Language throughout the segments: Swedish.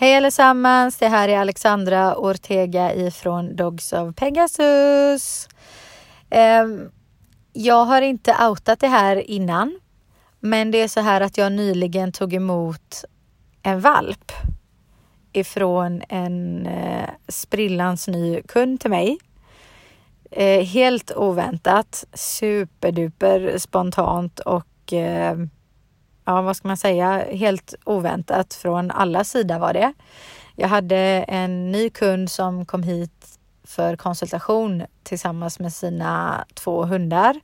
Hej allesammans, det här är Alexandra Ortega ifrån Dogs of Pegasus. Ehm, jag har inte outat det här innan, men det är så här att jag nyligen tog emot en valp ifrån en eh, sprillans ny kund till mig. Eh, helt oväntat, superduper spontant och ehm, ja, vad ska man säga, helt oväntat från alla sidor var det. Jag hade en ny kund som kom hit för konsultation tillsammans med sina två hundar.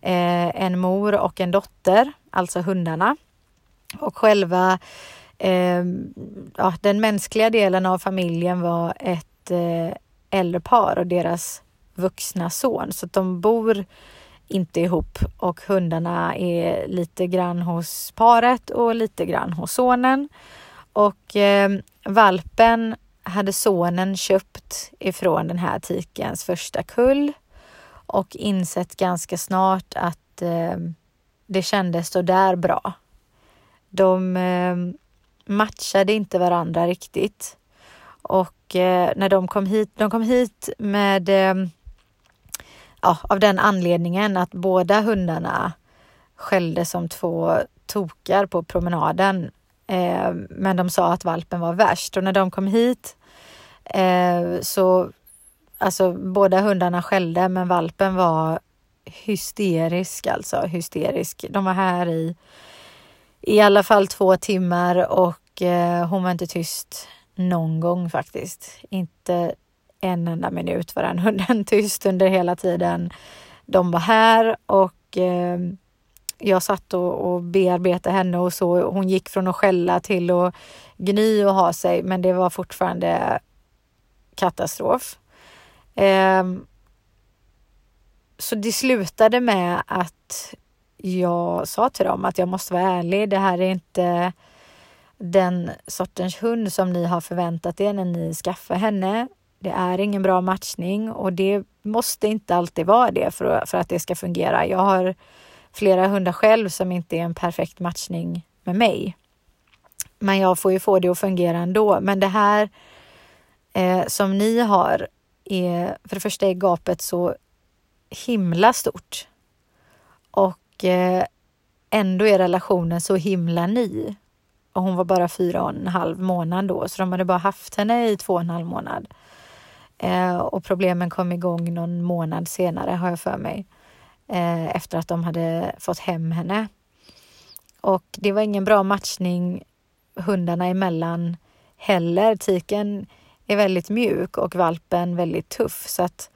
Eh, en mor och en dotter, alltså hundarna. Och själva eh, ja, den mänskliga delen av familjen var ett eh, äldre par och deras vuxna son. Så de bor inte ihop och hundarna är lite grann hos paret och lite grann hos sonen. Och eh, valpen hade sonen köpt ifrån den här tikens första kull och insett ganska snart att eh, det kändes så där bra. De eh, matchade inte varandra riktigt och eh, när de kom hit, de kom hit med eh, ja, av den anledningen att båda hundarna skällde som två tokar på promenaden. Eh, men de sa att valpen var värst och när de kom hit eh, så alltså båda hundarna skällde men valpen var hysterisk alltså hysterisk. De var här i i alla fall två timmar och eh, hon var inte tyst någon gång faktiskt. Inte en enda minut var den hunden tyst under hela tiden de var här och eh, jag satt och, och bearbetade henne och så. Hon gick från att skälla till att gny och ha sig, men det var fortfarande katastrof. Eh, så det slutade med att jag sa till dem att jag måste vara ärlig. Det här är inte den sortens hund som ni har förväntat er när ni skaffar henne. Det är ingen bra matchning och det måste inte alltid vara det för, för att det ska fungera. Jag har flera hundar själv som inte är en perfekt matchning med mig. Men jag får ju få det att fungera ändå. Men det här eh, som ni har är, för det första är gapet så himla stort. Och eh, ändå är relationen så himla ny. Och hon var bara fyra och en halv månad då, så de hade bara haft henne i två och en halv månad. Eh, och problemen kom igång någon månad senare har jag för mig. Eh, efter att de hade fått hem henne. Och det var ingen bra matchning hundarna emellan heller. Tiken är väldigt mjuk och valpen väldigt tuff så att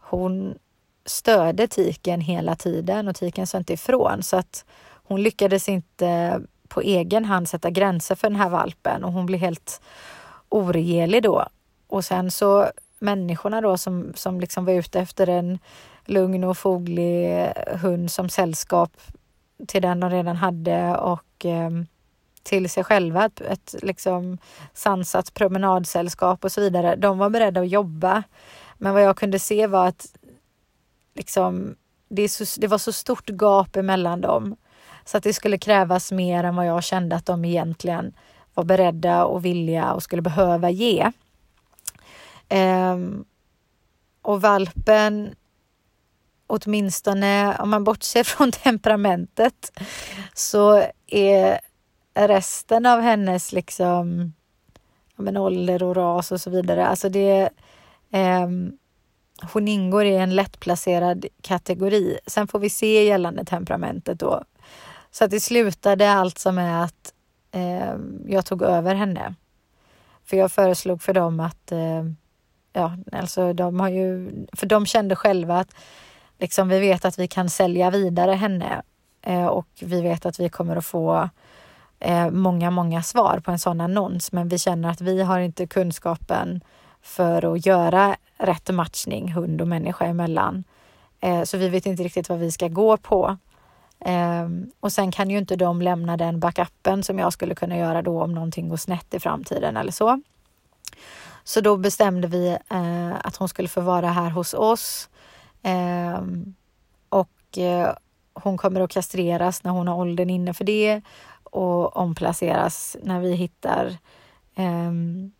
hon störde tiken hela tiden och tiken sa inte ifrån så att hon lyckades inte på egen hand sätta gränser för den här valpen och hon blev helt oregerlig då. Och sen så människorna då som, som liksom var ute efter en lugn och foglig eh, hund som sällskap till den de redan hade och eh, till sig själva, ett, ett liksom sansat promenadsällskap och så vidare. De var beredda att jobba. Men vad jag kunde se var att liksom, det, så, det var så stort gap emellan dem så att det skulle krävas mer än vad jag kände att de egentligen var beredda och villiga och skulle behöva ge. Um, och valpen, åtminstone om man bortser från temperamentet, så är resten av hennes liksom, ja, men ålder och ras och så vidare, alltså det um, hon ingår i en lättplacerad kategori. Sen får vi se gällande temperamentet då. Så att det slutade alltså med att eh, jag tog över henne. För jag föreslog för dem att eh, ja, alltså de har ju, för de kände själva att liksom, vi vet att vi kan sälja vidare henne eh, och vi vet att vi kommer att få eh, många, många svar på en sån annons, men vi känner att vi har inte kunskapen för att göra rätt matchning hund och människa emellan. Eh, så vi vet inte riktigt vad vi ska gå på. Ehm, och sen kan ju inte de lämna den backupen som jag skulle kunna göra då om någonting går snett i framtiden eller så. Så då bestämde vi eh, att hon skulle få vara här hos oss. Eh, och eh, hon kommer att kastreras när hon har åldern inne för det och omplaceras när vi hittar ehm,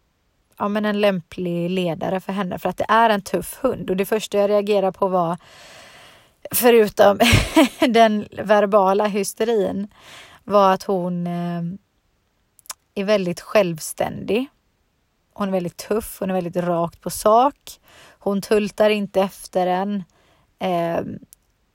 ja, men en lämplig ledare för henne för att det är en tuff hund och det första jag reagerade på var förutom den verbala hysterin var att hon eh, är väldigt självständig. Hon är väldigt tuff, hon är väldigt rakt på sak. Hon tultar inte efter en eh,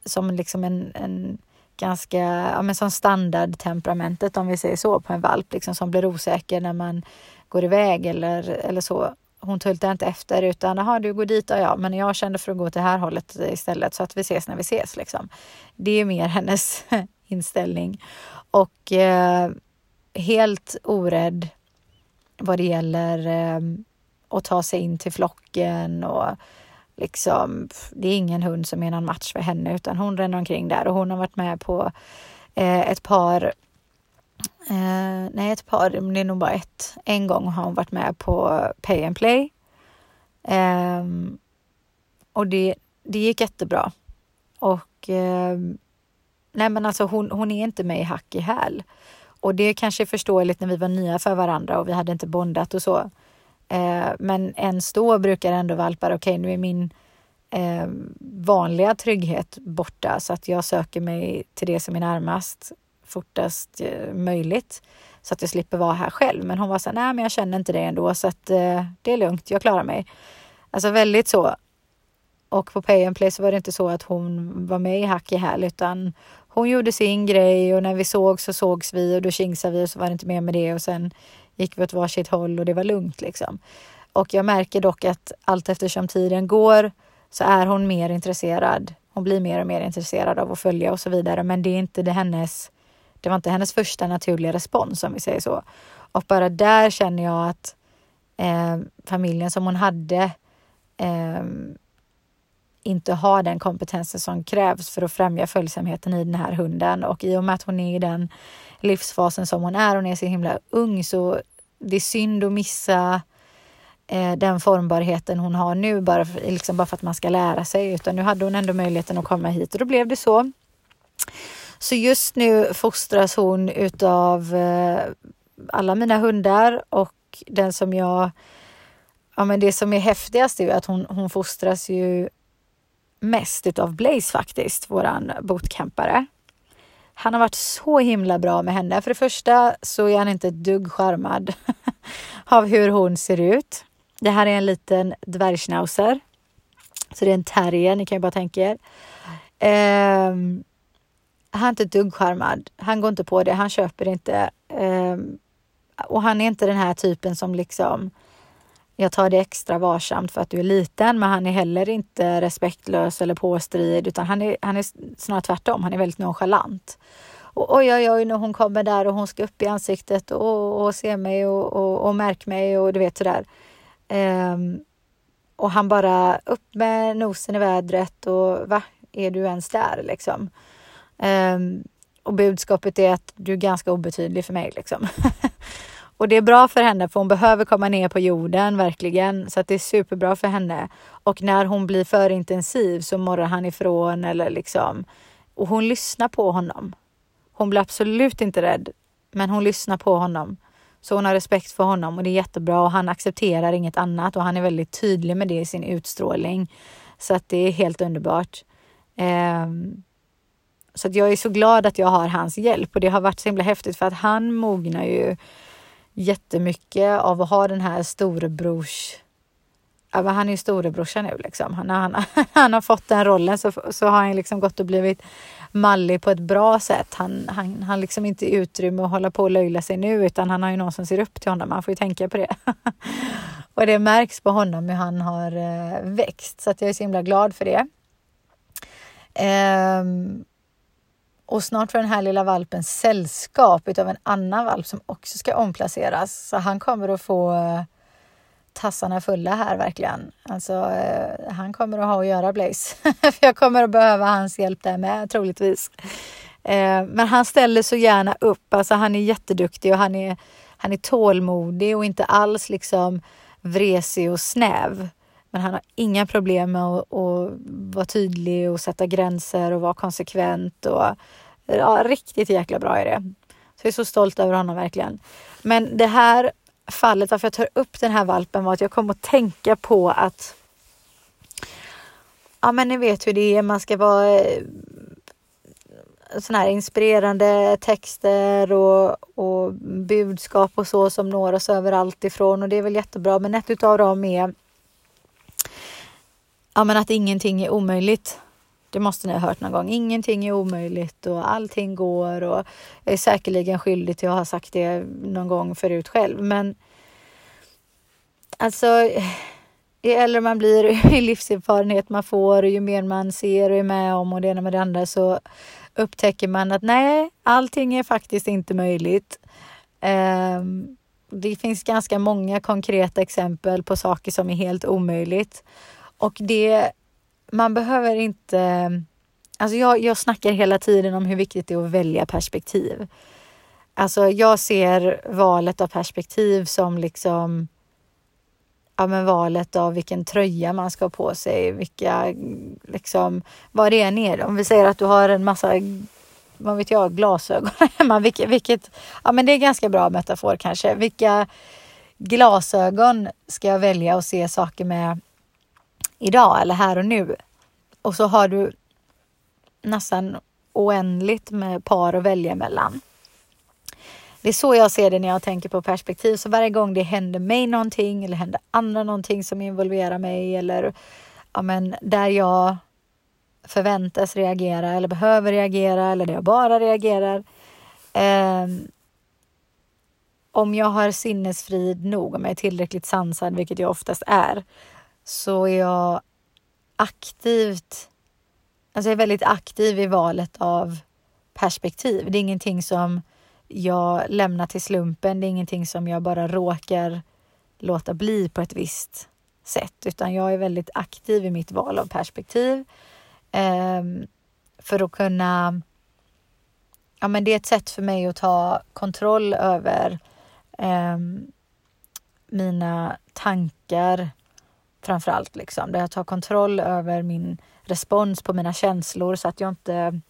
som liksom en, en ganska, ja men som standardtemperamentet om vi säger så på en valp liksom som blir osäker när man går iväg eller, eller så. Hon tultar inte efter utan, jaha du går dit, ja, ja men jag kände för att gå till det här hållet istället så att vi ses när vi ses liksom. Det är mer hennes inställning och eh, helt orädd vad det gäller eh, att ta sig in till flocken och liksom, det är ingen hund som är någon match för henne utan hon ränner omkring där och hon har varit med på eh, ett par Eh, nej, ett par, det är nog bara ett. En gång har hon varit med på Pay and Play. Ehm, och det, det gick jättebra. Och ehm, nej men alltså hon, hon är inte med i hack i häl. Och det kanske är förståeligt när vi var nya för varandra och vi hade inte bondat och så. Eh, men ens då brukar ändå valpar, okej okay, nu är min eh, vanliga trygghet borta så att jag söker mig till det som är närmast fortast eh, möjligt så att jag slipper vara här själv. Men hon var så här, nej men jag känner inte det ändå så att eh, det är lugnt, jag klarar mig. Alltså väldigt så. Och på Pay and Play så var det inte så att hon var med i hack i häl utan hon gjorde sin grej och när vi såg så sågs vi och då kingsade vi och så var det inte mer med det och sen gick vi åt varsitt håll och det var lugnt liksom. Och jag märker dock att allt eftersom tiden går så är hon mer intresserad. Hon blir mer och mer intresserad av att följa och så vidare. Men det är inte det hennes det var inte hennes första naturliga respons om vi säger så. Och bara där känner jag att eh, familjen som hon hade eh, inte har den kompetensen som krävs för att främja följsamheten i den här hunden. Och i och med att hon är i den livsfasen som hon är, hon är så himla ung, så det är synd att missa eh, den formbarheten hon har nu bara för, liksom bara för att man ska lära sig. Utan nu hade hon ändå möjligheten att komma hit och då blev det så. Så just nu fostras hon utav eh, alla mina hundar och den som jag... Ja, men det som är häftigast är att hon, hon fostras ju mest utav Blaze faktiskt, våran bootcampare. Han har varit så himla bra med henne. För det första så är han inte ett dugg charmad av hur hon ser ut. Det här är en liten dvärgschnauzer. Så det är en terrier, ni kan ju bara tänka er. Um, han är inte ett dugg charmad. Han går inte på det, han köper inte. Um, och han är inte den här typen som liksom jag tar det extra varsamt för att du är liten, men han är heller inte respektlös eller påstrid, utan han är, han är snarare tvärtom. Han är väldigt nonchalant. Och oj, oj, oj, när hon kommer där och hon ska upp i ansiktet och, och se mig och, och, och märk mig och du vet sådär. Um, och han bara upp med nosen i vädret och va, är du ens där liksom? Um, och budskapet är att du är ganska obetydlig för mig liksom. och det är bra för henne för hon behöver komma ner på jorden verkligen. Så att det är superbra för henne. Och när hon blir för intensiv så morrar han ifrån eller liksom. Och hon lyssnar på honom. Hon blir absolut inte rädd, men hon lyssnar på honom. Så hon har respekt för honom och det är jättebra och han accepterar inget annat och han är väldigt tydlig med det i sin utstrålning. Så att det är helt underbart. Um, så att jag är så glad att jag har hans hjälp och det har varit så himla häftigt för att han mognar ju jättemycket av att ha den här storebrors... Ja, han är ju storebrorsa nu liksom. Han, han, han har fått den rollen så, så har han liksom gått och blivit mallig på ett bra sätt. Han, han, han liksom inte utrymme att hålla på och löjla sig nu utan han har ju någon som ser upp till honom. Man får ju tänka på det. och det märks på honom hur han har eh, växt så att jag är så himla glad för det. Um, och snart får den här lilla valpen sällskap utav en annan valp som också ska omplaceras. Så han kommer att få eh, tassarna fulla här verkligen. Alltså, eh, han kommer att ha att göra Blaze. För jag kommer att behöva hans hjälp där med troligtvis. Eh, men han ställer så gärna upp. Alltså, han är jätteduktig och han är, han är tålmodig och inte alls liksom vresig och snäv. Men han har inga problem med att, att vara tydlig och sätta gränser och vara konsekvent. Och, ja, riktigt jäkla bra är det. Så jag är så stolt över honom verkligen. Men det här fallet varför jag tar upp den här valpen var att jag kom att tänka på att ja men ni vet hur det är, man ska vara eh, sådana här inspirerande texter och, och budskap och så som når oss överallt ifrån och det är väl jättebra men ett utav dem är ja men att ingenting är omöjligt. Det måste ni ha hört någon gång. Ingenting är omöjligt och allting går och jag är säkerligen skyldig till att ha sagt det någon gång förut själv men alltså ju äldre man blir och ju livserfarenhet man får och ju mer man ser och är med om och det ena med det andra så upptäcker man att nej, allting är faktiskt inte möjligt. Um, det finns ganska många konkreta exempel på saker som är helt omöjligt. Och det, man behöver inte... Alltså jag, jag snackar hela tiden om hur viktigt det är att välja perspektiv. Alltså jag ser valet av perspektiv som liksom ja, men valet av vilken tröja man ska ha på sig, vilka, liksom, vad det än är. Om vi säger att du har en massa, vad vet jag, glasögon hemma, vilket, vilket, ja men det är ganska bra metafor kanske. Vilka glasögon ska jag välja att se saker med idag eller här och nu? Och så har du nästan oändligt med par att välja mellan. Det är så jag ser det när jag tänker på perspektiv. Så varje gång det händer mig någonting eller händer andra någonting som involverar mig eller ja, men, där jag förväntas reagera eller behöver reagera eller där jag bara reagerar. Eh, om jag har sinnesfrid nog, om jag är tillräckligt sansad, vilket jag oftast är, så är jag aktivt, alltså jag är väldigt aktiv i valet av perspektiv. Det är ingenting som jag lämnar till slumpen. Det är ingenting som jag bara råkar låta bli på ett visst sätt, utan jag är väldigt aktiv i mitt val av perspektiv eh, för att kunna Ja, men det är ett sätt för mig att ta kontroll över eh, mina tankar framför allt, liksom. där jag tar kontroll över min respons på mina känslor så att jag inte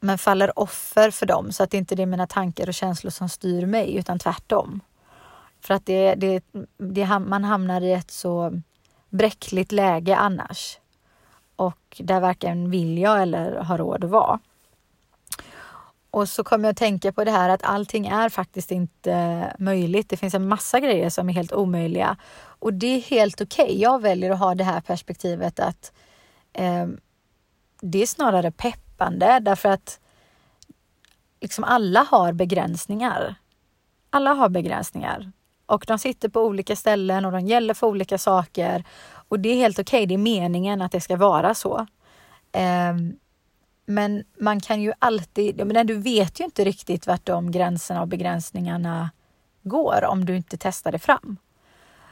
men faller offer för dem så att det inte är mina tankar och känslor som styr mig utan tvärtom. För att det, det, det, man hamnar i ett så bräckligt läge annars. Och där varken vill jag eller har råd att vara. Och så kommer jag att tänka på det här att allting är faktiskt inte möjligt. Det finns en massa grejer som är helt omöjliga. Och det är helt okej. Okay. Jag väljer att ha det här perspektivet att eh, det är snarare peppande därför att liksom alla har begränsningar. Alla har begränsningar och de sitter på olika ställen och de gäller för olika saker och det är helt okej. Okay. Det är meningen att det ska vara så. Eh, men man kan ju alltid, men du vet ju inte riktigt vart de gränserna och begränsningarna går om du inte testar det fram.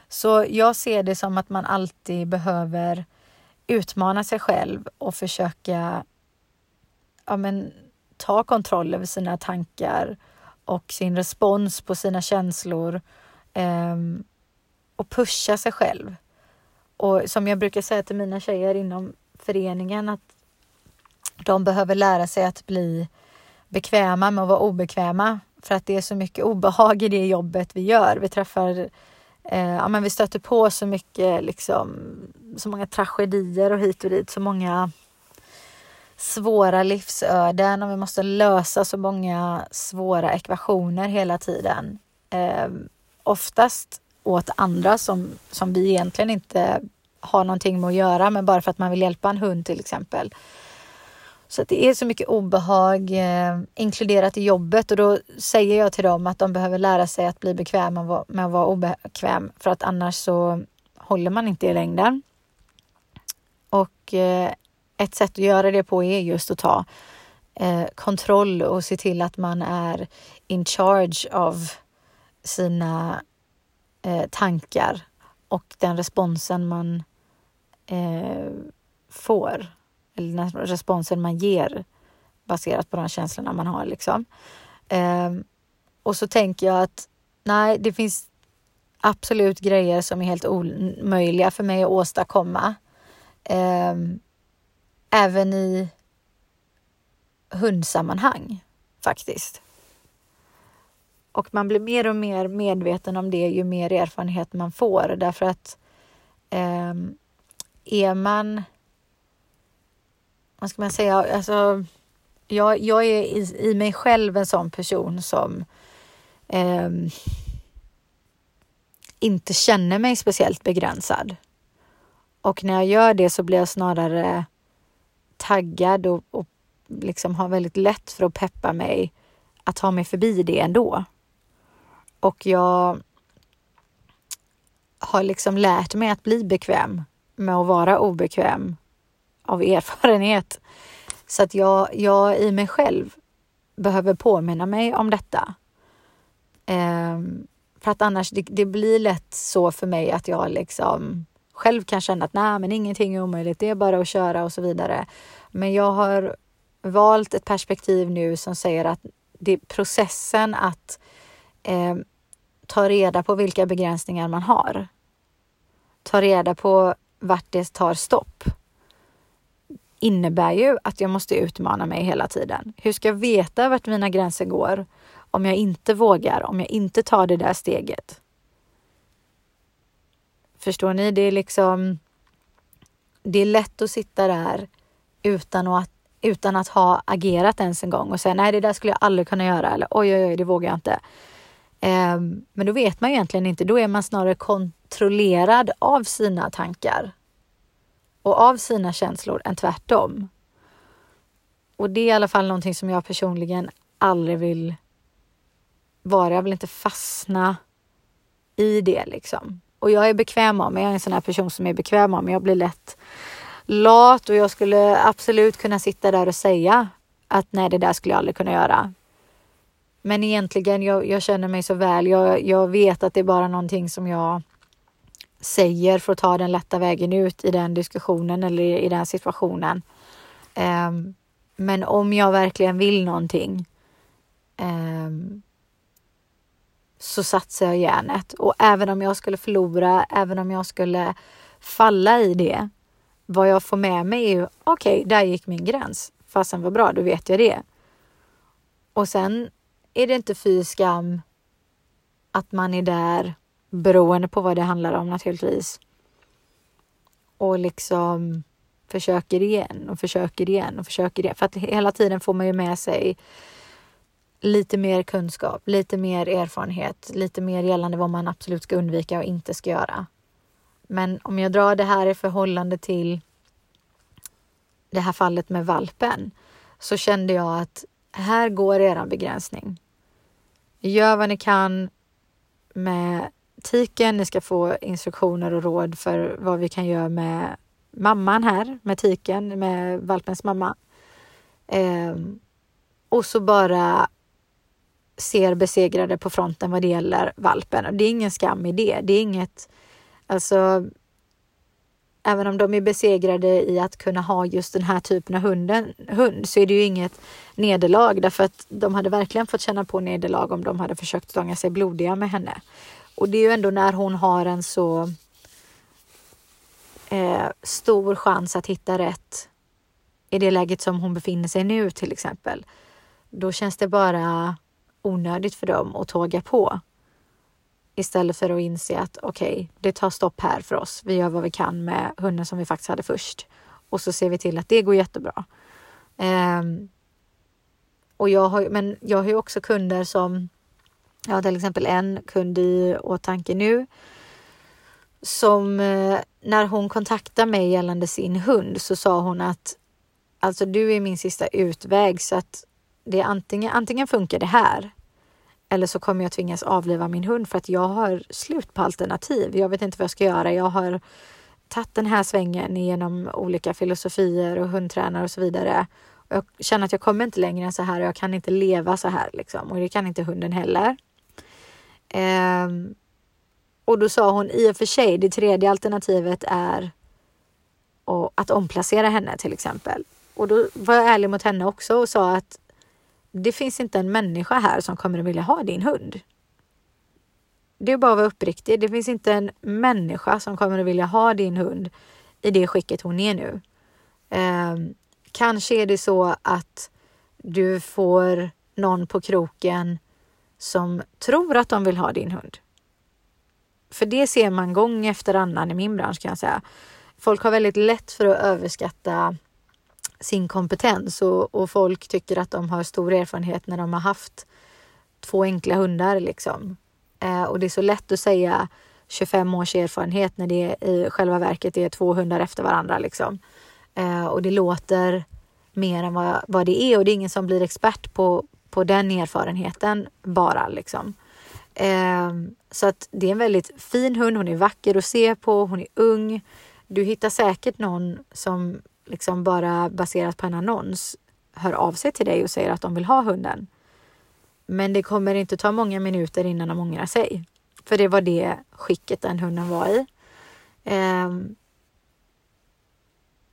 Så jag ser det som att man alltid behöver utmana sig själv och försöka ja, men, ta kontroll över sina tankar och sin respons på sina känslor eh, och pusha sig själv. Och som jag brukar säga till mina tjejer inom föreningen att de behöver lära sig att bli bekväma med att vara obekväma för att det är så mycket obehag i det jobbet vi gör. Vi träffar, eh, ja men vi stöter på så mycket liksom, så många tragedier och hit och dit, så många svåra livsöden och vi måste lösa så många svåra ekvationer hela tiden. Eh, oftast åt andra som, som vi egentligen inte har någonting med att göra, men bara för att man vill hjälpa en hund till exempel. Så att det är så mycket obehag eh, inkluderat i jobbet. Och då säger jag till dem att de behöver lära sig att bli bekväma med att vara obekväm. För att annars så håller man inte i längden. Och eh, ett sätt att göra det på är just att ta eh, kontroll och se till att man är in charge av sina eh, tankar och den responsen man eh, får eller den responsen man ger baserat på de känslorna man har. Liksom. Eh, och så tänker jag att nej, det finns absolut grejer som är helt omöjliga för mig att åstadkomma. Eh, även i hundsammanhang faktiskt. Och man blir mer och mer medveten om det ju mer erfarenhet man får därför att eh, är man, vad ska man säga, alltså jag, jag är i, i mig själv en sån person som eh, inte känner mig speciellt begränsad. Och när jag gör det så blir jag snarare taggad och, och liksom har väldigt lätt för att peppa mig att ta mig förbi det ändå. Och jag har liksom lärt mig att bli bekväm med att vara obekväm av erfarenhet. Så att jag, jag i mig själv behöver påminna mig om detta. Ehm, för att annars, det, det, blir lätt så för mig att jag liksom själv kan känna att nej, men ingenting är omöjligt, det är bara att köra och så vidare. Men jag har valt ett perspektiv nu som säger att det är processen att eh, ta reda på vilka begränsningar man har. Ta reda på vart det tar stopp innebär ju att jag måste utmana mig hela tiden. Hur ska jag veta vart mina gränser går om jag inte vågar, om jag inte tar det där steget? Förstår ni? Det är liksom. Det är lätt att sitta där utan att, utan att ha agerat ens en gång och säga nej, det där skulle jag aldrig kunna göra eller oj, oj, oj, det vågar jag inte. Um, men då vet man egentligen inte. Då är man snarare kontrollerad av sina tankar och av sina känslor än tvärtom. Och det är i alla fall någonting som jag personligen aldrig vill vara. Jag vill inte fastna i det liksom. Och jag är bekväm av mig. Jag är en sån här person som är bekväm av mig. Jag blir lätt lat och jag skulle absolut kunna sitta där och säga att nej, det där skulle jag aldrig kunna göra. Men egentligen, jag, jag känner mig så väl. Jag, jag vet att det är bara någonting som jag säger för att ta den lätta vägen ut i den diskussionen eller i den situationen. Um, men om jag verkligen vill någonting um, så satsar jag järnet. Och även om jag skulle förlora, även om jag skulle falla i det, vad jag får med mig är ju, okej, okay, där gick min gräns. Fasen var bra, då vet jag det. Och sen är det inte fy skam att man är där beroende på vad det handlar om naturligtvis. Och liksom försöker igen och försöker igen och försöker igen. För att hela tiden får man ju med sig lite mer kunskap, lite mer erfarenhet, lite mer gällande vad man absolut ska undvika och inte ska göra. Men om jag drar det här i förhållande till det här fallet med valpen så kände jag att här går eran begränsning. Gör vad ni kan med tiken. Ni ska få instruktioner och råd för vad vi kan göra med mamman här, med tiken, med valpens mamma. Eh, och så bara ser besegrade på fronten vad det gäller valpen. Och det är ingen skam i det. Det är inget, alltså även om de är besegrade i att kunna ha just den här typen av hunden, hund så är det ju inget nederlag därför att de hade verkligen fått känna på nederlag om de hade försökt stånga sig blodiga med henne. Och det är ju ändå när hon har en så eh, stor chans att hitta rätt i det läget som hon befinner sig nu till exempel. Då känns det bara onödigt för dem att tåga på. Istället för att inse att okej, okay, det tar stopp här för oss. Vi gör vad vi kan med hunden som vi faktiskt hade först. Och så ser vi till att det går jättebra. Eh, och jag har, men jag har ju också kunder som jag har till exempel en kund i åtanke nu som eh, när hon kontaktade mig gällande sin hund så sa hon att alltså du är min sista utväg så att det är antingen, antingen funkar det här eller så kommer jag tvingas avliva min hund för att jag har slut på alternativ. Jag vet inte vad jag ska göra. Jag har tagit den här svängen genom olika filosofier och hundtränare och så vidare. jag känner att jag kommer inte längre än så här och jag kan inte leva så här liksom. Och det kan inte hunden heller. Eh, och då sa hon i och för sig, det tredje alternativet är att omplacera henne till exempel. Och då var jag ärlig mot henne också och sa att det finns inte en människa här som kommer att vilja ha din hund. Det är bara att vara uppriktig. Det finns inte en människa som kommer att vilja ha din hund i det skicket hon är nu. Eh, kanske är det så att du får någon på kroken som tror att de vill ha din hund. För det ser man gång efter annan i min bransch kan jag säga. Folk har väldigt lätt för att överskatta sin kompetens och, och folk tycker att de har stor erfarenhet när de har haft två enkla hundar liksom. Eh, och det är så lätt att säga 25 års erfarenhet när det i själva verket är två hundar efter varandra liksom. Eh, och det låter mer än vad, vad det är och det är ingen som blir expert på, på den erfarenheten bara liksom. Eh, så att det är en väldigt fin hund. Hon är vacker att se på. Hon är ung. Du hittar säkert någon som liksom bara baserat på en annons hör av sig till dig och säger att de vill ha hunden. Men det kommer inte ta många minuter innan de ångrar sig. För det var det skicket den hunden var i. Um,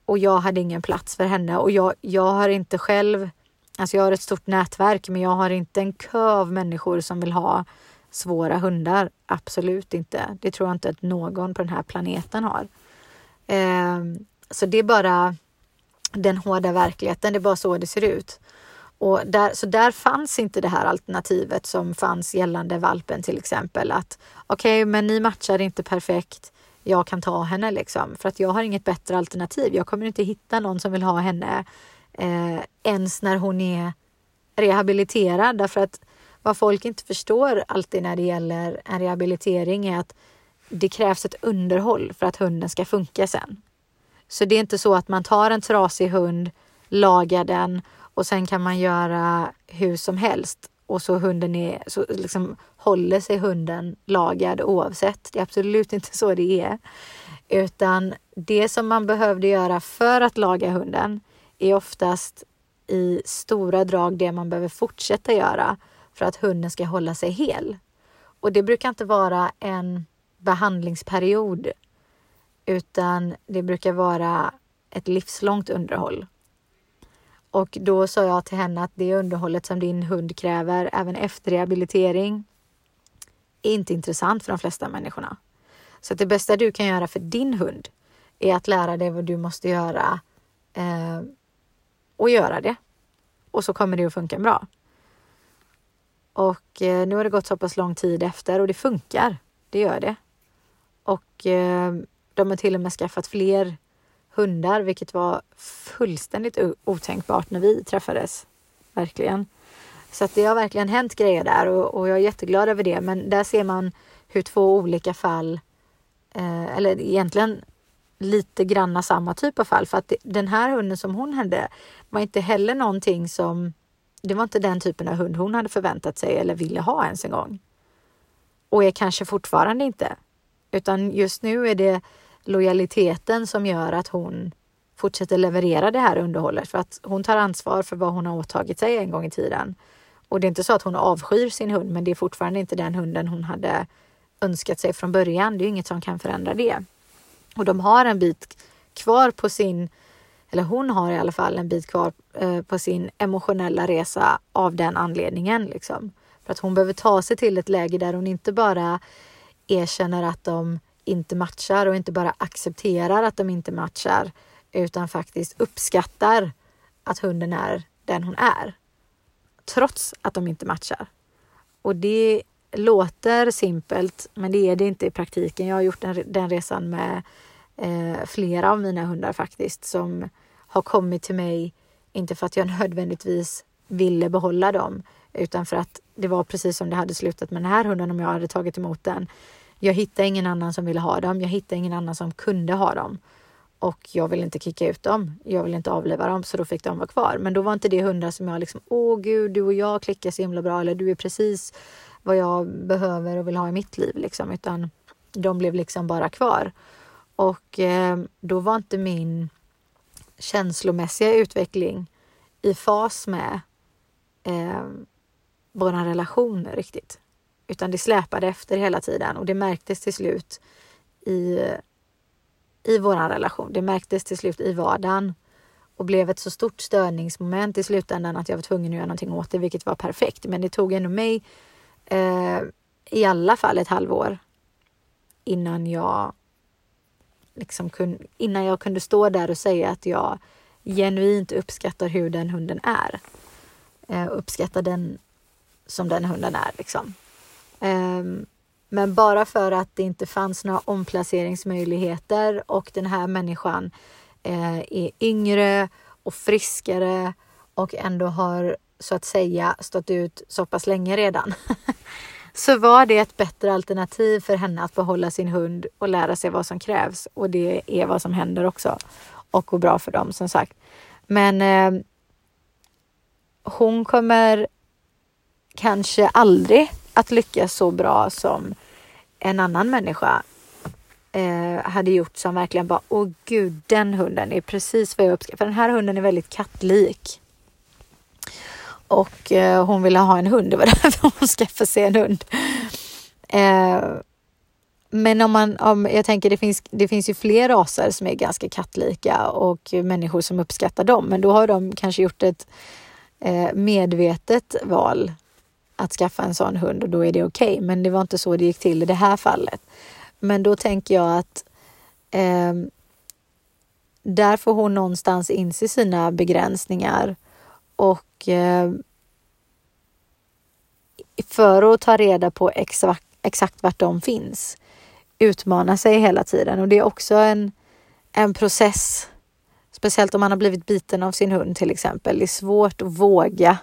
och jag hade ingen plats för henne och jag, jag har inte själv, alltså jag har ett stort nätverk men jag har inte en kö av människor som vill ha svåra hundar. Absolut inte. Det tror jag inte att någon på den här planeten har. Ehm, så det är bara den hårda verkligheten. Det är bara så det ser ut. Och där, så där fanns inte det här alternativet som fanns gällande valpen till exempel. Att okej, okay, men ni matchar inte perfekt. Jag kan ta henne liksom för att jag har inget bättre alternativ. Jag kommer inte hitta någon som vill ha henne eh, ens när hon är rehabiliterad därför att vad folk inte förstår alltid när det gäller en rehabilitering är att det krävs ett underhåll för att hunden ska funka sen. Så det är inte så att man tar en trasig hund, lagar den och sen kan man göra hur som helst och så hunden är, så liksom håller sig hunden lagad oavsett. Det är absolut inte så det är. Utan det som man behövde göra för att laga hunden är oftast i stora drag det man behöver fortsätta göra för att hunden ska hålla sig hel. Och det brukar inte vara en behandlingsperiod utan det brukar vara ett livslångt underhåll. Och då sa jag till henne att det underhållet som din hund kräver även efter rehabilitering är inte intressant för de flesta människorna. Så det bästa du kan göra för din hund är att lära dig vad du måste göra eh, och göra det. Och så kommer det att funka bra. Och eh, nu har det gått så pass lång tid efter och det funkar. Det gör det. Och eh, de har till och med skaffat fler hundar, vilket var fullständigt otänkbart när vi träffades. Verkligen. Så att det har verkligen hänt grejer där och, och jag är jätteglad över det. Men där ser man hur två olika fall, eh, eller egentligen lite granna samma typ av fall. För att den här hunden som hon hade var inte heller någonting som, det var inte den typen av hund hon hade förväntat sig eller ville ha ens en gång. Och är kanske fortfarande inte. Utan just nu är det lojaliteten som gör att hon fortsätter leverera det här underhållet för att hon tar ansvar för vad hon har åtagit sig en gång i tiden. Och det är inte så att hon avskyr sin hund, men det är fortfarande inte den hunden hon hade önskat sig från början. Det är inget som kan förändra det. Och de har en bit kvar på sin, eller hon har i alla fall en bit kvar eh, på sin emotionella resa av den anledningen. Liksom. För att hon behöver ta sig till ett läge där hon inte bara erkänner att de inte matchar och inte bara accepterar att de inte matchar utan faktiskt uppskattar att hunden är den hon är. Trots att de inte matchar. Och det låter simpelt, men det är det inte i praktiken. Jag har gjort den, den resan med eh, flera av mina hundar faktiskt som har kommit till mig, inte för att jag nödvändigtvis ville behålla dem, utan för att det var precis som det hade slutat med den här hunden om jag hade tagit emot den. Jag hittade ingen annan som ville ha dem. Jag hittade ingen annan som kunde ha dem. Och jag vill inte kicka ut dem. Jag vill inte avliva dem, så då fick de vara kvar. Men då var inte det hundar som jag liksom, åh gud, du och jag klickar så himla bra. Eller du är precis vad jag behöver och vill ha i mitt liv. Liksom. Utan de blev liksom bara kvar. Och eh, då var inte min känslomässiga utveckling i fas med eh, vår relation riktigt. Utan det släpade efter hela tiden och det märktes till slut i, i vår relation. Det märktes till slut i vardagen och blev ett så stort störningsmoment i slutändan att jag var tvungen att göra någonting åt det, vilket var perfekt. Men det tog ändå mig eh, i alla fall ett halvår innan jag liksom kun, innan jag kunde stå där och säga att jag genuint uppskattar hur den hunden är. Eh, uppskattar den som den hunden är. Liksom. Um, men bara för att det inte fanns några omplaceringsmöjligheter och den här människan eh, är yngre och friskare och ändå har så att säga stått ut så pass länge redan. så var det ett bättre alternativ för henne att behålla sin hund och lära sig vad som krävs. Och det är vad som händer också. Och går bra för dem som sagt. Men eh, hon kommer kanske aldrig att lyckas så bra som en annan människa eh, hade gjort som verkligen bara, åh gud, den hunden är precis vad jag uppskattar. För den här hunden är väldigt kattlik. Och eh, hon ville ha en hund, det var därför hon skaffade sig en hund. Eh, men om man, om, jag tänker det finns, det finns ju fler raser som är ganska kattlika och människor som uppskattar dem. Men då har de kanske gjort ett eh, medvetet val att skaffa en sån hund och då är det okej. Okay. Men det var inte så det gick till i det här fallet. Men då tänker jag att eh, där får hon någonstans inse sina begränsningar och eh, för att ta reda på exakt, exakt vart de finns utmana sig hela tiden och det är också en, en process. Speciellt om man har blivit biten av sin hund till exempel. Det är svårt att våga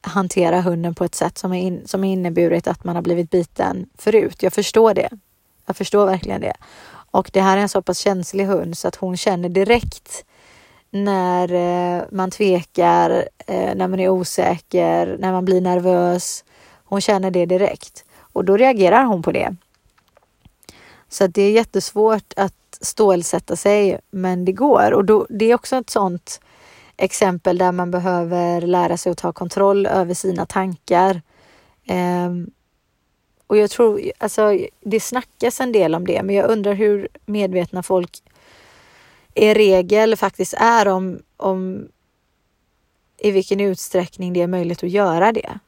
hantera hunden på ett sätt som, är in, som är inneburit att man har blivit biten förut. Jag förstår det. Jag förstår verkligen det. Och det här är en så pass känslig hund så att hon känner direkt när eh, man tvekar, eh, när man är osäker, när man blir nervös. Hon känner det direkt och då reagerar hon på det. Så det är jättesvårt att stålsätta sig, men det går. Och då, det är också ett sånt exempel där man behöver lära sig att ta kontroll över sina tankar. Um, och jag tror, alltså det snackas en del om det, men jag undrar hur medvetna folk i regel faktiskt är om, om i vilken utsträckning det är möjligt att göra det.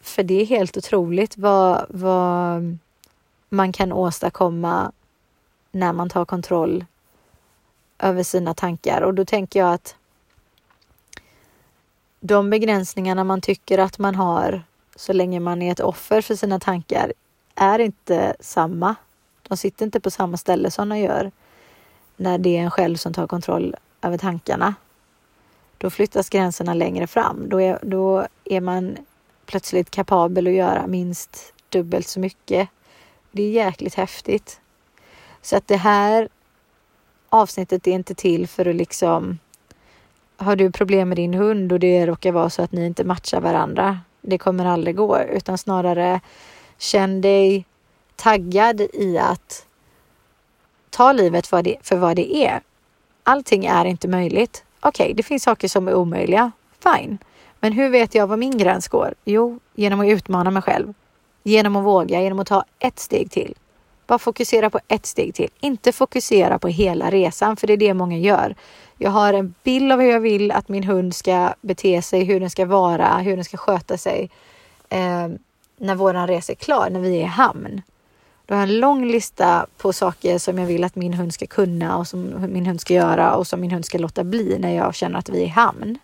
För det är helt otroligt vad, vad man kan åstadkomma när man tar kontroll över sina tankar. Och då tänker jag att de begränsningarna man tycker att man har så länge man är ett offer för sina tankar är inte samma. De sitter inte på samma ställe som de gör när det är en själv som tar kontroll över tankarna. Då flyttas gränserna längre fram. Då är, då är man plötsligt kapabel att göra minst dubbelt så mycket. Det är jäkligt häftigt. Så att det här avsnittet är inte till för att liksom har du problem med din hund och det råkar vara så att ni inte matchar varandra. Det kommer aldrig gå, utan snarare känn dig taggad i att ta livet för, det, för vad det är. Allting är inte möjligt. Okej, okay, det finns saker som är omöjliga. Fine. Men hur vet jag var min gräns går? Jo, genom att utmana mig själv. Genom att våga, genom att ta ett steg till. Bara fokusera på ett steg till. Inte fokusera på hela resan, för det är det många gör. Jag har en bild av hur jag vill att min hund ska bete sig, hur den ska vara, hur den ska sköta sig eh, när våran resa är klar, när vi är i hamn. Då har jag en lång lista på saker som jag vill att min hund ska kunna och som min hund ska göra och som min hund ska låta bli när jag känner att vi är i hamn.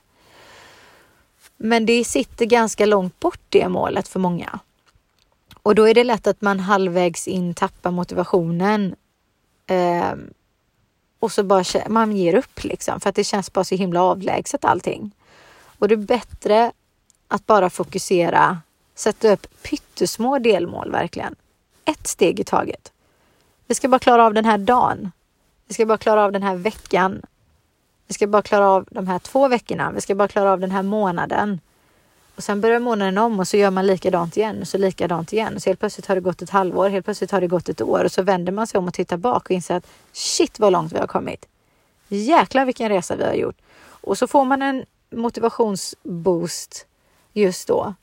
Men det sitter ganska långt bort det målet för många. Och då är det lätt att man halvvägs in tappar motivationen. Eh, och så bara man ger upp liksom för att det känns bara så himla avlägset allting. Och det är bättre att bara fokusera, sätta upp pyttesmå delmål verkligen. Ett steg i taget. Vi ska bara klara av den här dagen. Vi ska bara klara av den här veckan. Vi ska bara klara av de här två veckorna. Vi ska bara klara av den här månaden. Och sen börjar månaden om och så gör man likadant igen och så likadant igen. Så helt plötsligt har det gått ett halvår, helt plötsligt har det gått ett år och så vänder man sig om och tittar bak och inser att shit vad långt vi har kommit. Jäklar vilken resa vi har gjort. Och så får man en motivationsboost just då.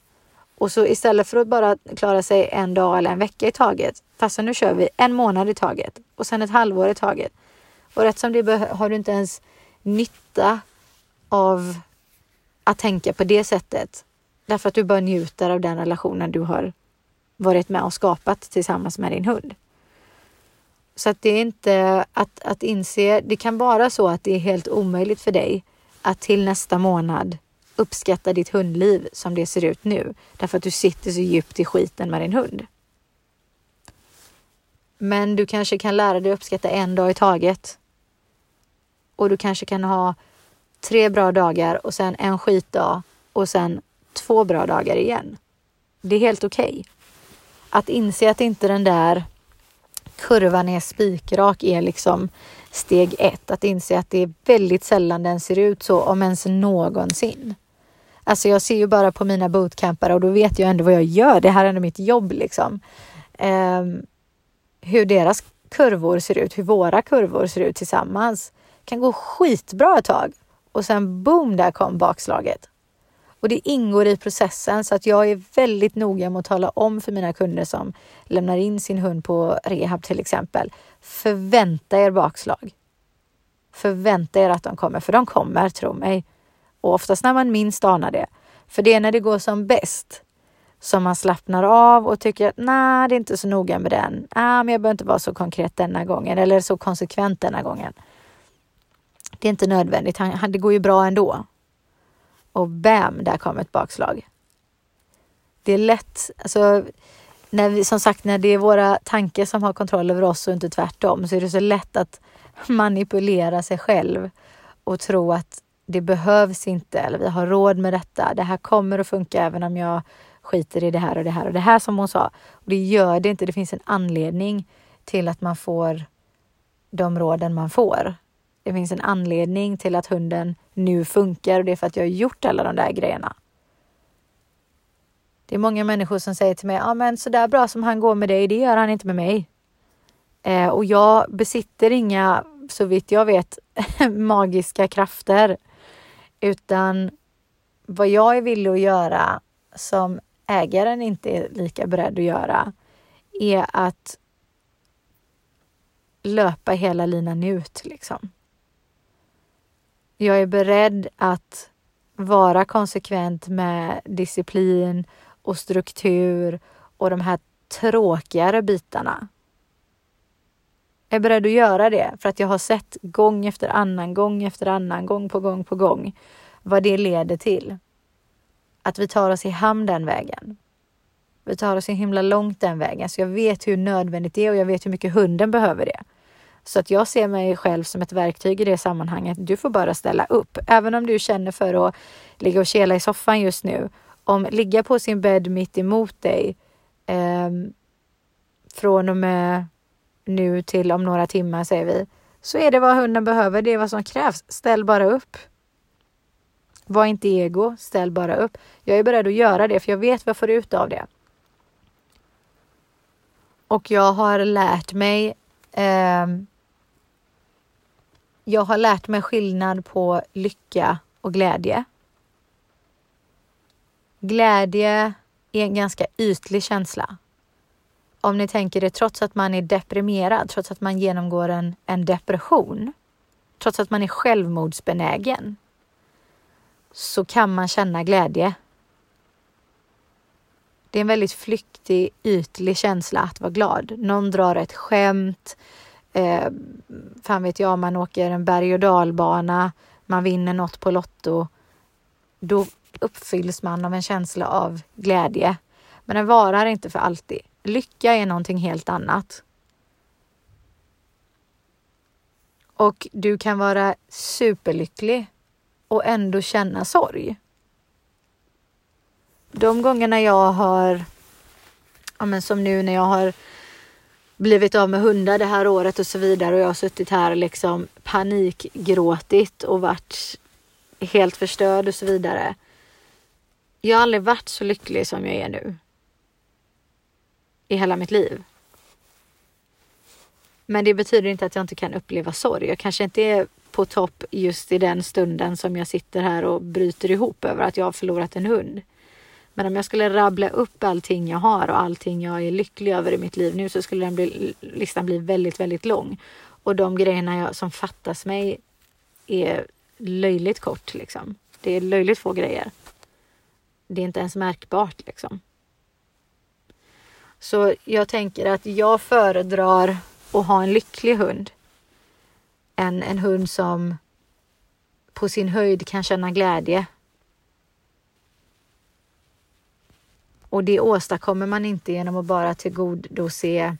Och så istället för att bara klara sig en dag eller en vecka i taget, fast nu kör vi en månad i taget och sen ett halvår i taget. Och rätt som det har du inte ens nytta av att tänka på det sättet Därför att du bara njuter av den relationen du har varit med och skapat tillsammans med din hund. Så att det är inte att, att inse, det kan vara så att det är helt omöjligt för dig att till nästa månad uppskatta ditt hundliv som det ser ut nu. Därför att du sitter så djupt i skiten med din hund. Men du kanske kan lära dig uppskatta en dag i taget. Och du kanske kan ha tre bra dagar och sen en skitdag och sen två bra dagar igen. Det är helt okej. Okay. Att inse att inte den där kurvan är spikrak är liksom steg ett. Att inse att det är väldigt sällan den ser ut så, om ens någonsin. Alltså jag ser ju bara på mina bootcampare och då vet jag ändå vad jag gör. Det här är ändå mitt jobb liksom. Um, hur deras kurvor ser ut, hur våra kurvor ser ut tillsammans. Kan gå skitbra ett tag och sen boom, där kom bakslaget. Och det ingår i processen så att jag är väldigt noga med att tala om för mina kunder som lämnar in sin hund på rehab till exempel. Förvänta er bakslag. Förvänta er att de kommer, för de kommer, tro mig. Och oftast när man minst anar det. För det är när det går som bäst som man slappnar av och tycker att nej, det är inte så noga med den. Ah, men jag behöver inte vara så konkret denna gången eller så konsekvent denna gången. Det är inte nödvändigt. det går ju bra ändå. Och bam, där kom ett bakslag. Det är lätt, alltså när vi, som sagt, när det är våra tankar som har kontroll över oss och inte tvärtom, så är det så lätt att manipulera sig själv och tro att det behövs inte eller vi har råd med detta. Det här kommer att funka även om jag skiter i det här och det här och det här som hon sa. Och det gör det inte. Det finns en anledning till att man får de råden man får. Det finns en anledning till att hunden nu funkar och det är för att jag har gjort alla de där grejerna. Det är många människor som säger till mig, ja men sådär bra som han går med dig, det gör han inte med mig. Eh, och jag besitter inga, så vitt jag vet, magiska krafter. Utan vad jag är villig att göra som ägaren inte är lika beredd att göra är att löpa hela linan ut. Liksom. Jag är beredd att vara konsekvent med disciplin och struktur och de här tråkigare bitarna. Jag är beredd att göra det för att jag har sett gång efter annan, gång efter annan, gång på gång på gång vad det leder till. Att vi tar oss i hamn den vägen. Vi tar oss så himla långt den vägen så jag vet hur nödvändigt det är och jag vet hur mycket hunden behöver det. Så att jag ser mig själv som ett verktyg i det sammanhanget. Du får bara ställa upp. Även om du känner för att ligga och kela i soffan just nu. Om ligga på sin bädd mitt emot dig eh, från och med nu till om några timmar säger vi, så är det vad hunden behöver. Det är vad som krävs. Ställ bara upp. Var inte ego, ställ bara upp. Jag är beredd att göra det för jag vet vad jag får ut av det. Och jag har lärt mig eh, jag har lärt mig skillnad på lycka och glädje. Glädje är en ganska ytlig känsla. Om ni tänker det, trots att man är deprimerad, trots att man genomgår en, en depression, trots att man är självmordsbenägen, så kan man känna glädje. Det är en väldigt flyktig, ytlig känsla att vara glad. Någon drar ett skämt, eh, fan vet jag, man åker en berg och dalbana, man vinner något på Lotto. Då uppfylls man av en känsla av glädje. Men den varar inte för alltid. Lycka är någonting helt annat. Och du kan vara superlycklig och ändå känna sorg. De gångerna jag har, ja men som nu när jag har blivit av med hundar det här året och så vidare och jag har suttit här liksom panikgråtit och varit helt förstörd och så vidare. Jag har aldrig varit så lycklig som jag är nu. I hela mitt liv. Men det betyder inte att jag inte kan uppleva sorg. Jag kanske inte är på topp just i den stunden som jag sitter här och bryter ihop över att jag har förlorat en hund. Men om jag skulle rabbla upp allting jag har och allting jag är lycklig över i mitt liv nu så skulle den bli, listan bli väldigt, väldigt lång. Och de grejerna jag, som fattas mig är löjligt kort liksom. Det är löjligt få grejer. Det är inte ens märkbart liksom. Så jag tänker att jag föredrar att ha en lycklig hund än en hund som på sin höjd kan känna glädje Och det åstadkommer man inte genom att bara tillgodose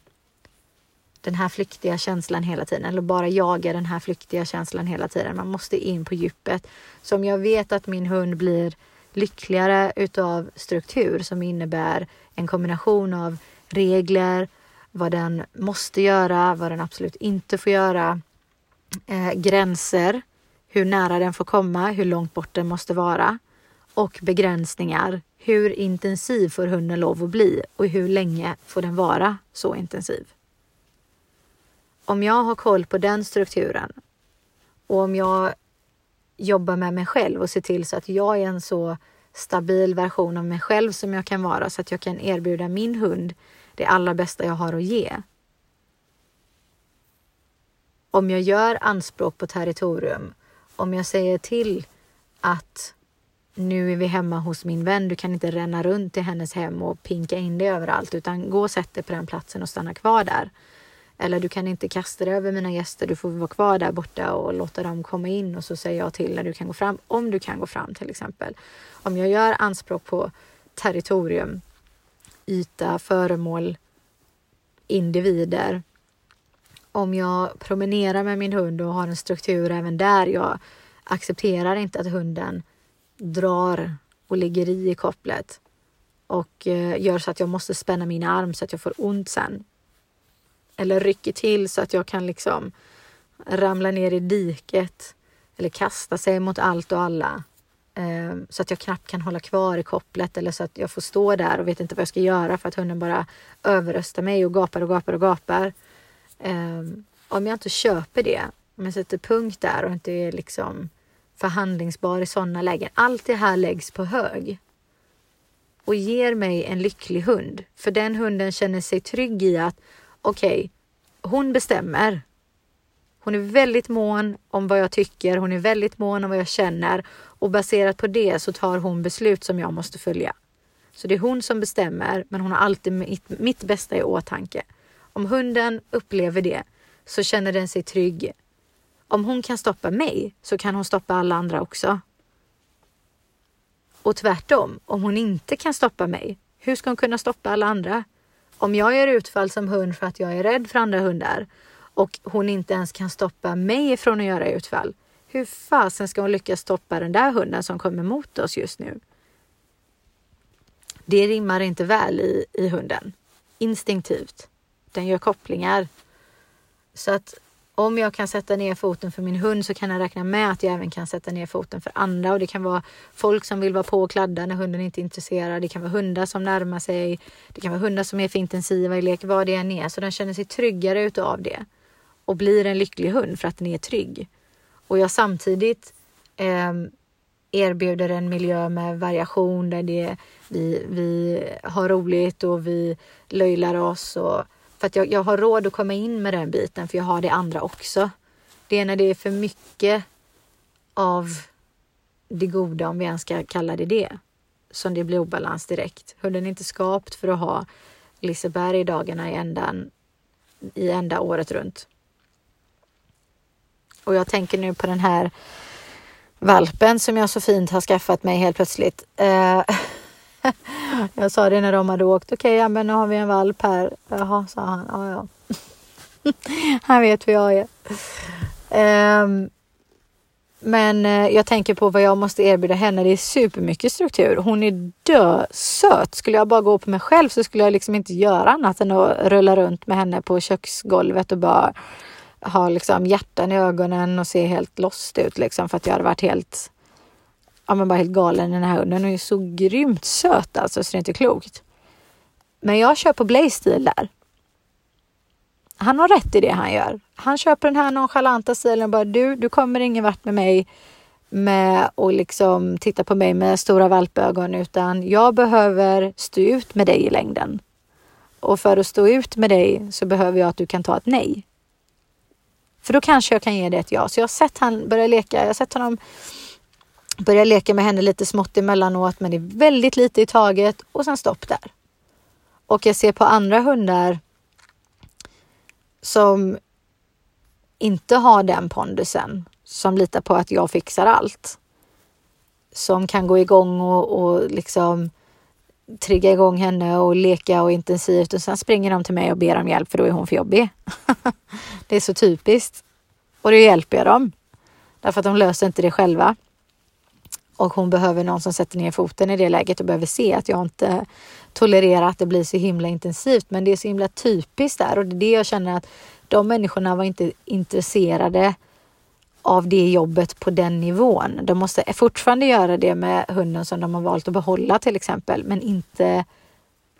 den här flyktiga känslan hela tiden eller bara jaga den här flyktiga känslan hela tiden. Man måste in på djupet. Så om jag vet att min hund blir lyckligare utav struktur som innebär en kombination av regler, vad den måste göra, vad den absolut inte får göra, eh, gränser, hur nära den får komma, hur långt bort den måste vara och begränsningar. Hur intensiv får hunden lov att bli och hur länge får den vara så intensiv? Om jag har koll på den strukturen och om jag jobbar med mig själv och ser till så att jag är en så stabil version av mig själv som jag kan vara så att jag kan erbjuda min hund det allra bästa jag har att ge. Om jag gör anspråk på territorium, om jag säger till att nu är vi hemma hos min vän, du kan inte ränna runt i hennes hem och pinka in dig överallt utan gå och sätt dig på den platsen och stanna kvar där. Eller du kan inte kasta dig över mina gäster, du får vara kvar där borta och låta dem komma in och så säger jag till när du kan gå fram, om du kan gå fram till exempel. Om jag gör anspråk på territorium, yta, föremål, individer. Om jag promenerar med min hund och har en struktur även där jag accepterar inte att hunden drar och ligger i kopplet och eh, gör så att jag måste spänna min arm så att jag får ont sen eller rycker till så att jag kan liksom ramla ner i diket eller kasta sig mot allt och alla. Eh, så att jag knappt kan hålla kvar i kopplet eller så att jag får stå där och vet inte vad jag ska göra för att hunden bara överröstar mig och gapar och gapar och gapar. Eh, om jag inte köper det, om jag sätter punkt där och inte är liksom förhandlingsbar i sådana lägen. Allt det här läggs på hög och ger mig en lycklig hund. För den hunden känner sig trygg i att okej, okay, hon bestämmer. Hon är väldigt mån om vad jag tycker, hon är väldigt mån om vad jag känner och baserat på det så tar hon beslut som jag måste följa. Så det är hon som bestämmer, men hon har alltid mitt, mitt bästa i åtanke. Om hunden upplever det så känner den sig trygg. Om hon kan stoppa mig så kan hon stoppa alla andra också. Och tvärtom, om hon inte kan stoppa mig, hur ska hon kunna stoppa alla andra? Om jag gör utfall som hund för att jag är rädd för andra hundar och hon inte ens kan stoppa mig från att göra utfall. Hur fasen ska hon lyckas stoppa den där hunden som kommer mot oss just nu? Det rimmar inte väl i, i hunden. Instinktivt. Den gör kopplingar. Så att om jag kan sätta ner foten för min hund så kan jag räkna med att jag även kan sätta ner foten för andra och det kan vara folk som vill vara på och kladda när hunden inte är intresserad. Det kan vara hundar som närmar sig. Det kan vara hundar som är för intensiva i lek, vad det än är. Så den känner sig tryggare utav det och blir en lycklig hund för att den är trygg. Och jag samtidigt eh, erbjuder en miljö med variation där det, vi, vi har roligt och vi löjlar oss och för att jag, jag har råd att komma in med den biten för jag har det andra också. Det är när det är för mycket av det goda, om vi ens ska kalla det det, som det blir obalans direkt. Hunden är inte skapt för att ha Liseberg-dagarna i ändan, i ända året runt. Och jag tänker nu på den här valpen som jag så fint har skaffat mig helt plötsligt. Eh, jag sa det när de hade åkt. Okej, okay, ja, men nu har vi en valp här. Jaha, sa han. Ja, ja. han vet hur jag är. Um, men eh, jag tänker på vad jag måste erbjuda henne. Det är supermycket struktur. Hon är dö söt. Skulle jag bara gå på mig själv så skulle jag liksom inte göra annat än att rulla runt med henne på köksgolvet och bara ha liksom hjärtan i ögonen och se helt lost ut liksom för att jag hade varit helt ja, men bara helt galen den här hunden. Hon är så grymt söt alltså så det är inte klokt. Men jag kör på Blaze-stil där. Han har rätt i det han gör. Han köper den här nonchalanta stilen och bara du, du kommer ingen vart med mig med att liksom titta på mig med stora valpögon utan jag behöver stå ut med dig i längden. Och för att stå ut med dig så behöver jag att du kan ta ett nej. För då kanske jag kan ge dig ett ja. Så jag har sett han börja leka. Jag har sett honom börja leka med henne lite smått emellanåt, men det är väldigt lite i taget och sen stopp där. Och jag ser på andra hundar som inte har den pondusen, som litar på att jag fixar allt. Som kan gå igång och, och liksom trigga igång henne och leka och intensivt och sen springer de till mig och ber om hjälp för då är hon för jobbig. det är så typiskt. Och då hjälper jag dem. Därför att de löser inte det själva. Och hon behöver någon som sätter ner foten i det läget och behöver se att jag inte tolererar att det blir så himla intensivt. Men det är så himla typiskt där och det är det jag känner att de människorna var inte intresserade av det jobbet på den nivån. De måste fortfarande göra det med hunden som de har valt att behålla till exempel, men inte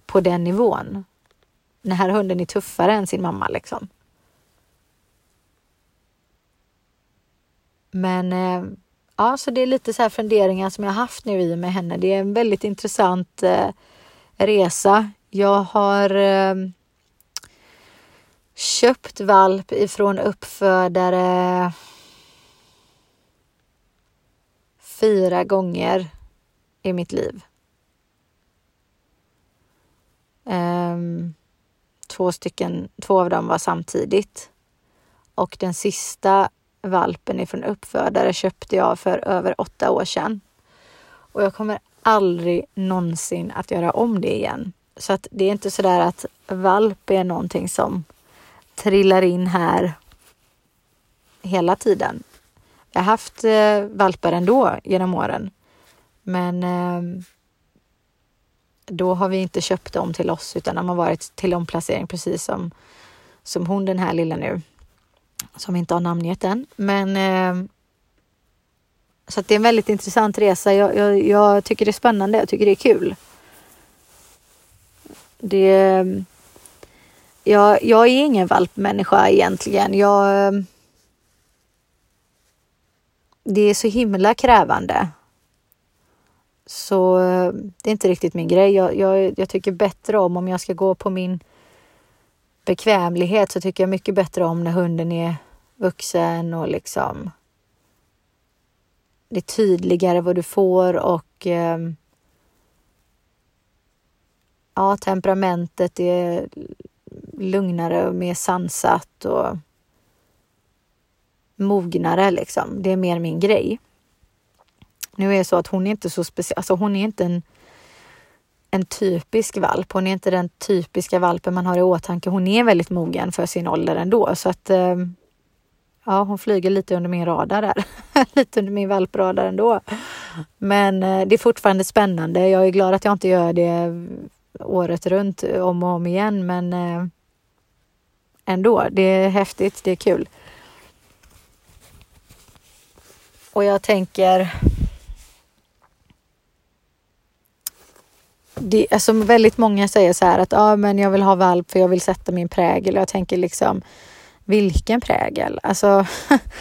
på den nivån. Den här hunden är tuffare än sin mamma liksom. Men eh, ja, så det är lite så här funderingar som jag haft nu i med henne. Det är en väldigt intressant eh, resa. Jag har eh, köpt valp ifrån uppfödare fyra gånger i mitt liv. Um, två stycken, två av dem var samtidigt. Och den sista valpen ifrån uppfödare köpte jag för över åtta år sedan. Och jag kommer aldrig någonsin att göra om det igen. Så att det är inte sådär att valp är någonting som trillar in här hela tiden. Jag har haft eh, valpar ändå genom åren. Men eh, då har vi inte köpt dem till oss utan de har varit till omplacering precis som, som hon den här lilla nu. Som inte har namngett än. Men eh, så det är en väldigt intressant resa. Jag, jag, jag, tycker det är spännande. Jag tycker det är kul. Det, ehm, jag, jag är ingen valpmänniska egentligen. Jag, ehm, det är så himla krävande. Så ehm, det är inte riktigt min grej. Jag, jag, jag tycker bättre om, om jag ska gå på min bekvämlighet så tycker jag mycket bättre om när hunden är vuxen och liksom det är tydligare vad du får och eh, ja, temperamentet är lugnare och mer sansat och mognare liksom. Det är mer min grej. Nu är det så att hon är inte så speciell, alltså hon är inte en, en typisk valp. Hon är inte den typiska valpen man har i åtanke. Hon är väldigt mogen för sin ålder ändå så att eh, ja, hon flyger lite under min radar där. lite under min valpradar ändå. Men eh, det är fortfarande spännande. Jag är glad att jag inte gör det året runt eh, om och om igen, men eh, ändå. Det är häftigt. Det är kul. Och jag tänker det, alltså väldigt många säger så här att ah, men jag vill ha valp för jag vill sätta min prägel. Jag tänker liksom vilken prägel? Alltså,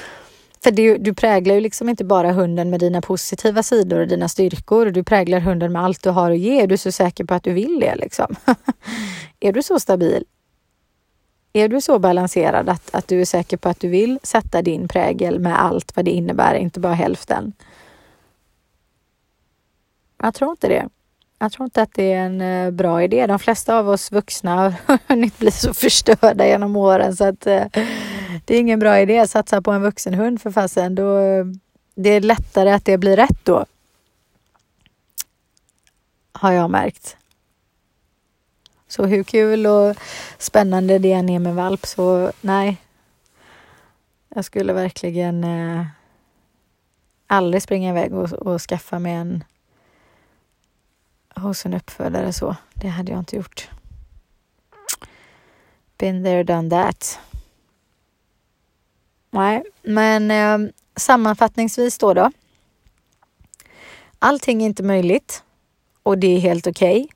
för du, du präglar ju liksom inte bara hunden med dina positiva sidor och dina styrkor. Du präglar hunden med allt du har att ge. Är du så säker på att du vill det liksom? är du så stabil? Är du så balanserad att, att du är säker på att du vill sätta din prägel med allt vad det innebär, inte bara hälften? Jag tror inte det. Jag tror inte att det är en eh, bra idé. De flesta av oss vuxna har hunnit bli så förstörda genom åren så att eh, det är ingen bra idé att satsa på en vuxenhund för fasen. Då, eh, det är lättare att det blir rätt då. Har jag märkt. Så hur kul och spännande det än är med valp så nej. Jag skulle verkligen eh, aldrig springa iväg och, och skaffa mig en hos en uppfödare så. Det hade jag inte gjort. Been there, done that. Nej, men eh, sammanfattningsvis då då. Allting är inte möjligt och det är helt okej. Okay.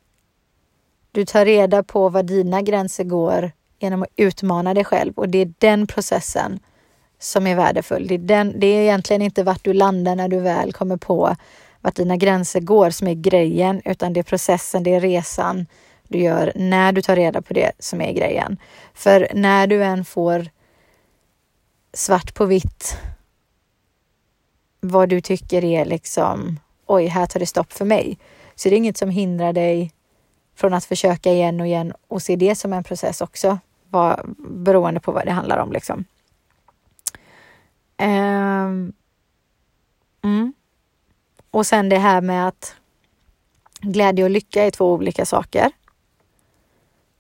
Du tar reda på var dina gränser går genom att utmana dig själv och det är den processen som är värdefull. Det är, den, det är egentligen inte vart du landar när du väl kommer på vart dina gränser går som är grejen, utan det är processen, det är resan du gör när du tar reda på det som är grejen. För när du än får svart på vitt vad du tycker är liksom, oj, här tar det stopp för mig. Så det är inget som hindrar dig från att försöka igen och igen och se det som en process också, vad, beroende på vad det handlar om. Liksom. Um, mm. Och sen det här med att Glädje och lycka är två olika saker.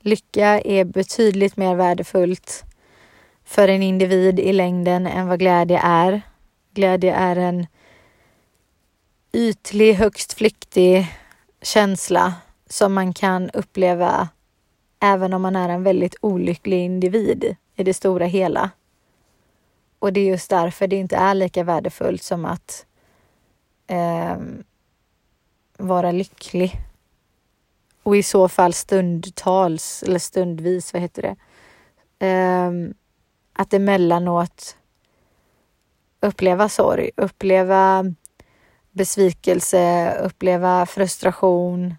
Lycka är betydligt mer värdefullt för en individ i längden än vad glädje är. Glädje är en ytlig, högst flyktig känsla som man kan uppleva även om man är en väldigt olycklig individ i det stora hela. Och det är just därför det inte är lika värdefullt som att eh, vara lycklig. Och i så fall stundtals, eller stundvis, vad heter det? Eh, att emellanåt uppleva sorg, uppleva besvikelse, uppleva frustration,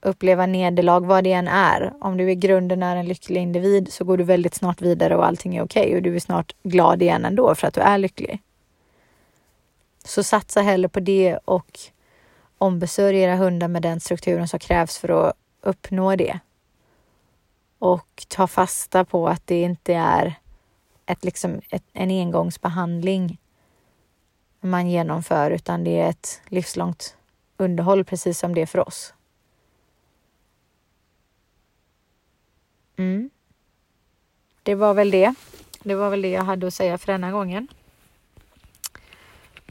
uppleva nederlag, vad det än är. Om du i grunden är en lycklig individ så går du väldigt snart vidare och allting är okej okay och du är snart glad igen ändå för att du är lycklig. Så satsa hellre på det och ombesörj era hundar med den strukturen som krävs för att uppnå det. Och ta fasta på att det inte är ett, liksom, ett, en engångsbehandling man genomför utan det är ett livslångt underhåll precis som det är för oss. Mm. Det var väl det. Det var väl det jag hade att säga för denna gången.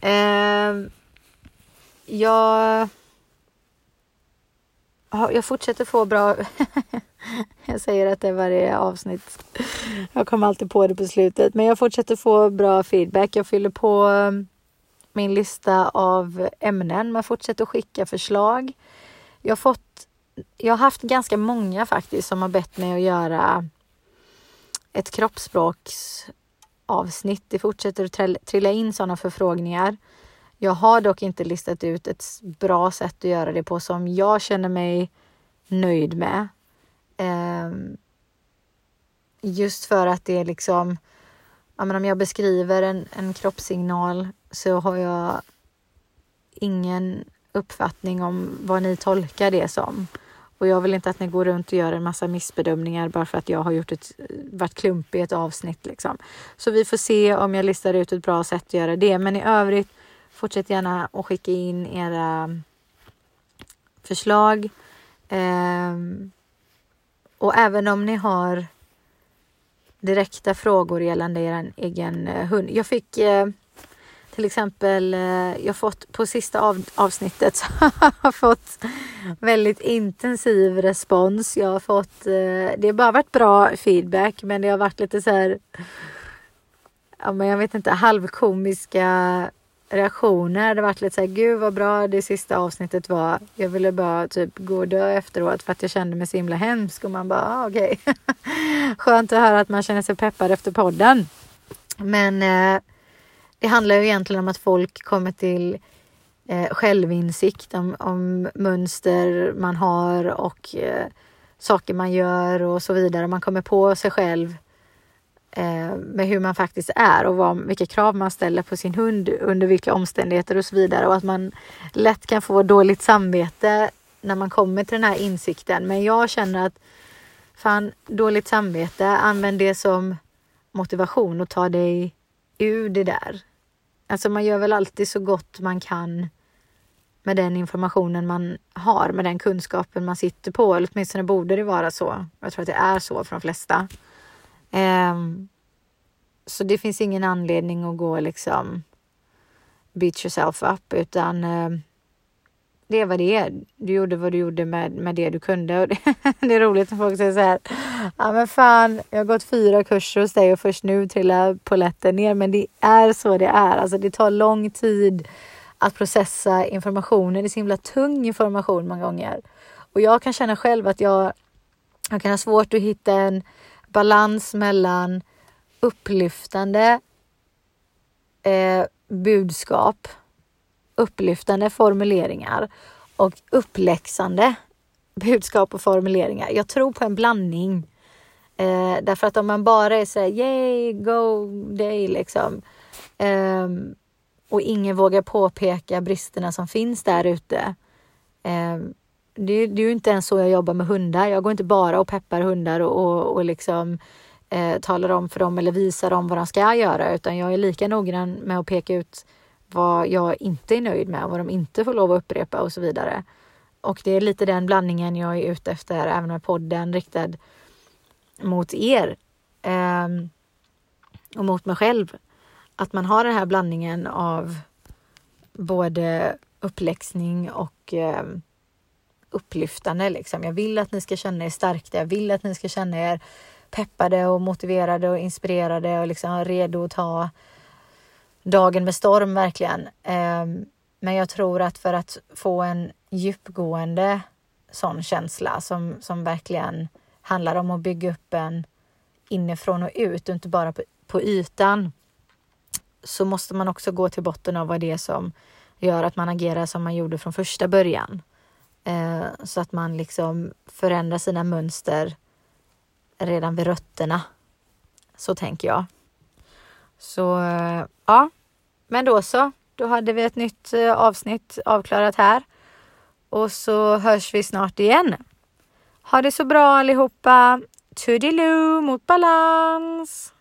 Eh, jag, jag fortsätter få bra... jag säger att det är varje avsnitt. Jag kommer alltid på det på slutet. Men jag fortsätter få bra feedback. Jag fyller på ehm, min lista av ämnen. Man fortsätter skicka förslag. Jag har fått jag har haft ganska många faktiskt som har bett mig att göra ett kroppsspråks avsnitt. Det fortsätter att trilla in sådana förfrågningar. Jag har dock inte listat ut ett bra sätt att göra det på som jag känner mig nöjd med. Ehm, just för att det är liksom, ja, men om jag beskriver en, en kroppssignal så har jag ingen uppfattning om vad ni tolkar det som. Och jag vill inte att ni går runt och gör en massa missbedömningar bara för att jag har gjort ett, varit klumpig i ett avsnitt. Liksom. Så vi får se om jag listar ut ett bra sätt att göra det. Men i övrigt, fortsätt gärna att skicka in era mm, förslag. Eh, och även om ni har direkta frågor gällande er egen eh, hund. Jag fick eh, till exempel, eh, jag fått på sista av, avsnittet så har jag fått väldigt intensiv respons. Jag har fått, eh, det har bara varit bra feedback men det har varit lite så här, ja men jag vet inte, halvkomiska reaktioner. Det har varit lite så här, gud vad bra det sista avsnittet var. Jag ville bara typ gå och dö efteråt för att jag kände mig så himla hemsk och man bara, ah, okej. Okay. Skönt att höra att man känner sig peppad efter podden. Men eh, det handlar ju egentligen om att folk kommer till eh, självinsikt om, om mönster man har och eh, saker man gör och så vidare. Man kommer på sig själv eh, med hur man faktiskt är och vad, vilka krav man ställer på sin hund under vilka omständigheter och så vidare. Och att man lätt kan få dåligt samvete när man kommer till den här insikten. Men jag känner att fan, dåligt samvete, använd det som motivation och ta dig ur det där. Alltså man gör väl alltid så gott man kan med den informationen man har, med den kunskapen man sitter på. Eller åtminstone borde det vara så. Jag tror att det är så för de flesta. Um, så det finns ingen anledning att gå liksom beat yourself up utan um, det är vad det är. Du gjorde vad du gjorde med, med det du kunde. Och det, det är roligt när folk säger så här. Ja men fan, jag har gått fyra kurser hos dig och först nu trillar poletten ner. Men det är så det är. Alltså det tar lång tid att processa informationen. Det är så himla tung information många gånger. Och jag kan känna själv att jag, jag kan ha svårt att hitta en balans mellan upplyftande eh, budskap upplyftande formuleringar och uppläxande budskap och formuleringar. Jag tror på en blandning. Eh, därför att om man bara är såhär, yay, go day liksom. Eh, och ingen vågar påpeka bristerna som finns där ute. Eh, det, det, är ju inte ens så jag jobbar med hundar. Jag går inte bara och peppar hundar och, och, och liksom eh, talar om för dem eller visar dem vad de ska göra, utan jag är lika noggrann med att peka ut vad jag inte är nöjd med, vad de inte får lov att upprepa och så vidare. och det är lite den blandningen jag är ute efter även med podden riktad mot er. Eh, och mot mig själv. Att man har den här blandningen av både uppläxning och eh, upplyftande. Liksom. Jag vill att ni ska känna er starka. Jag vill att ni ska känna er peppade och motiverade och inspirerade och liksom redo att ta dagen med storm verkligen. Ehm, men jag tror att för att få en djupgående sån känsla som, som verkligen handlar om att bygga upp en inifrån och ut och inte bara på, på ytan så måste man också gå till botten av vad det är som gör att man agerar som man gjorde från första början. Eh, så att man liksom förändrar sina mönster redan vid rötterna. Så tänker jag. Så eh, ja, men då så. Då hade vi ett nytt eh, avsnitt avklarat här. Och så hörs vi snart igen. Ha det så bra allihopa. Toodiloo mot balans!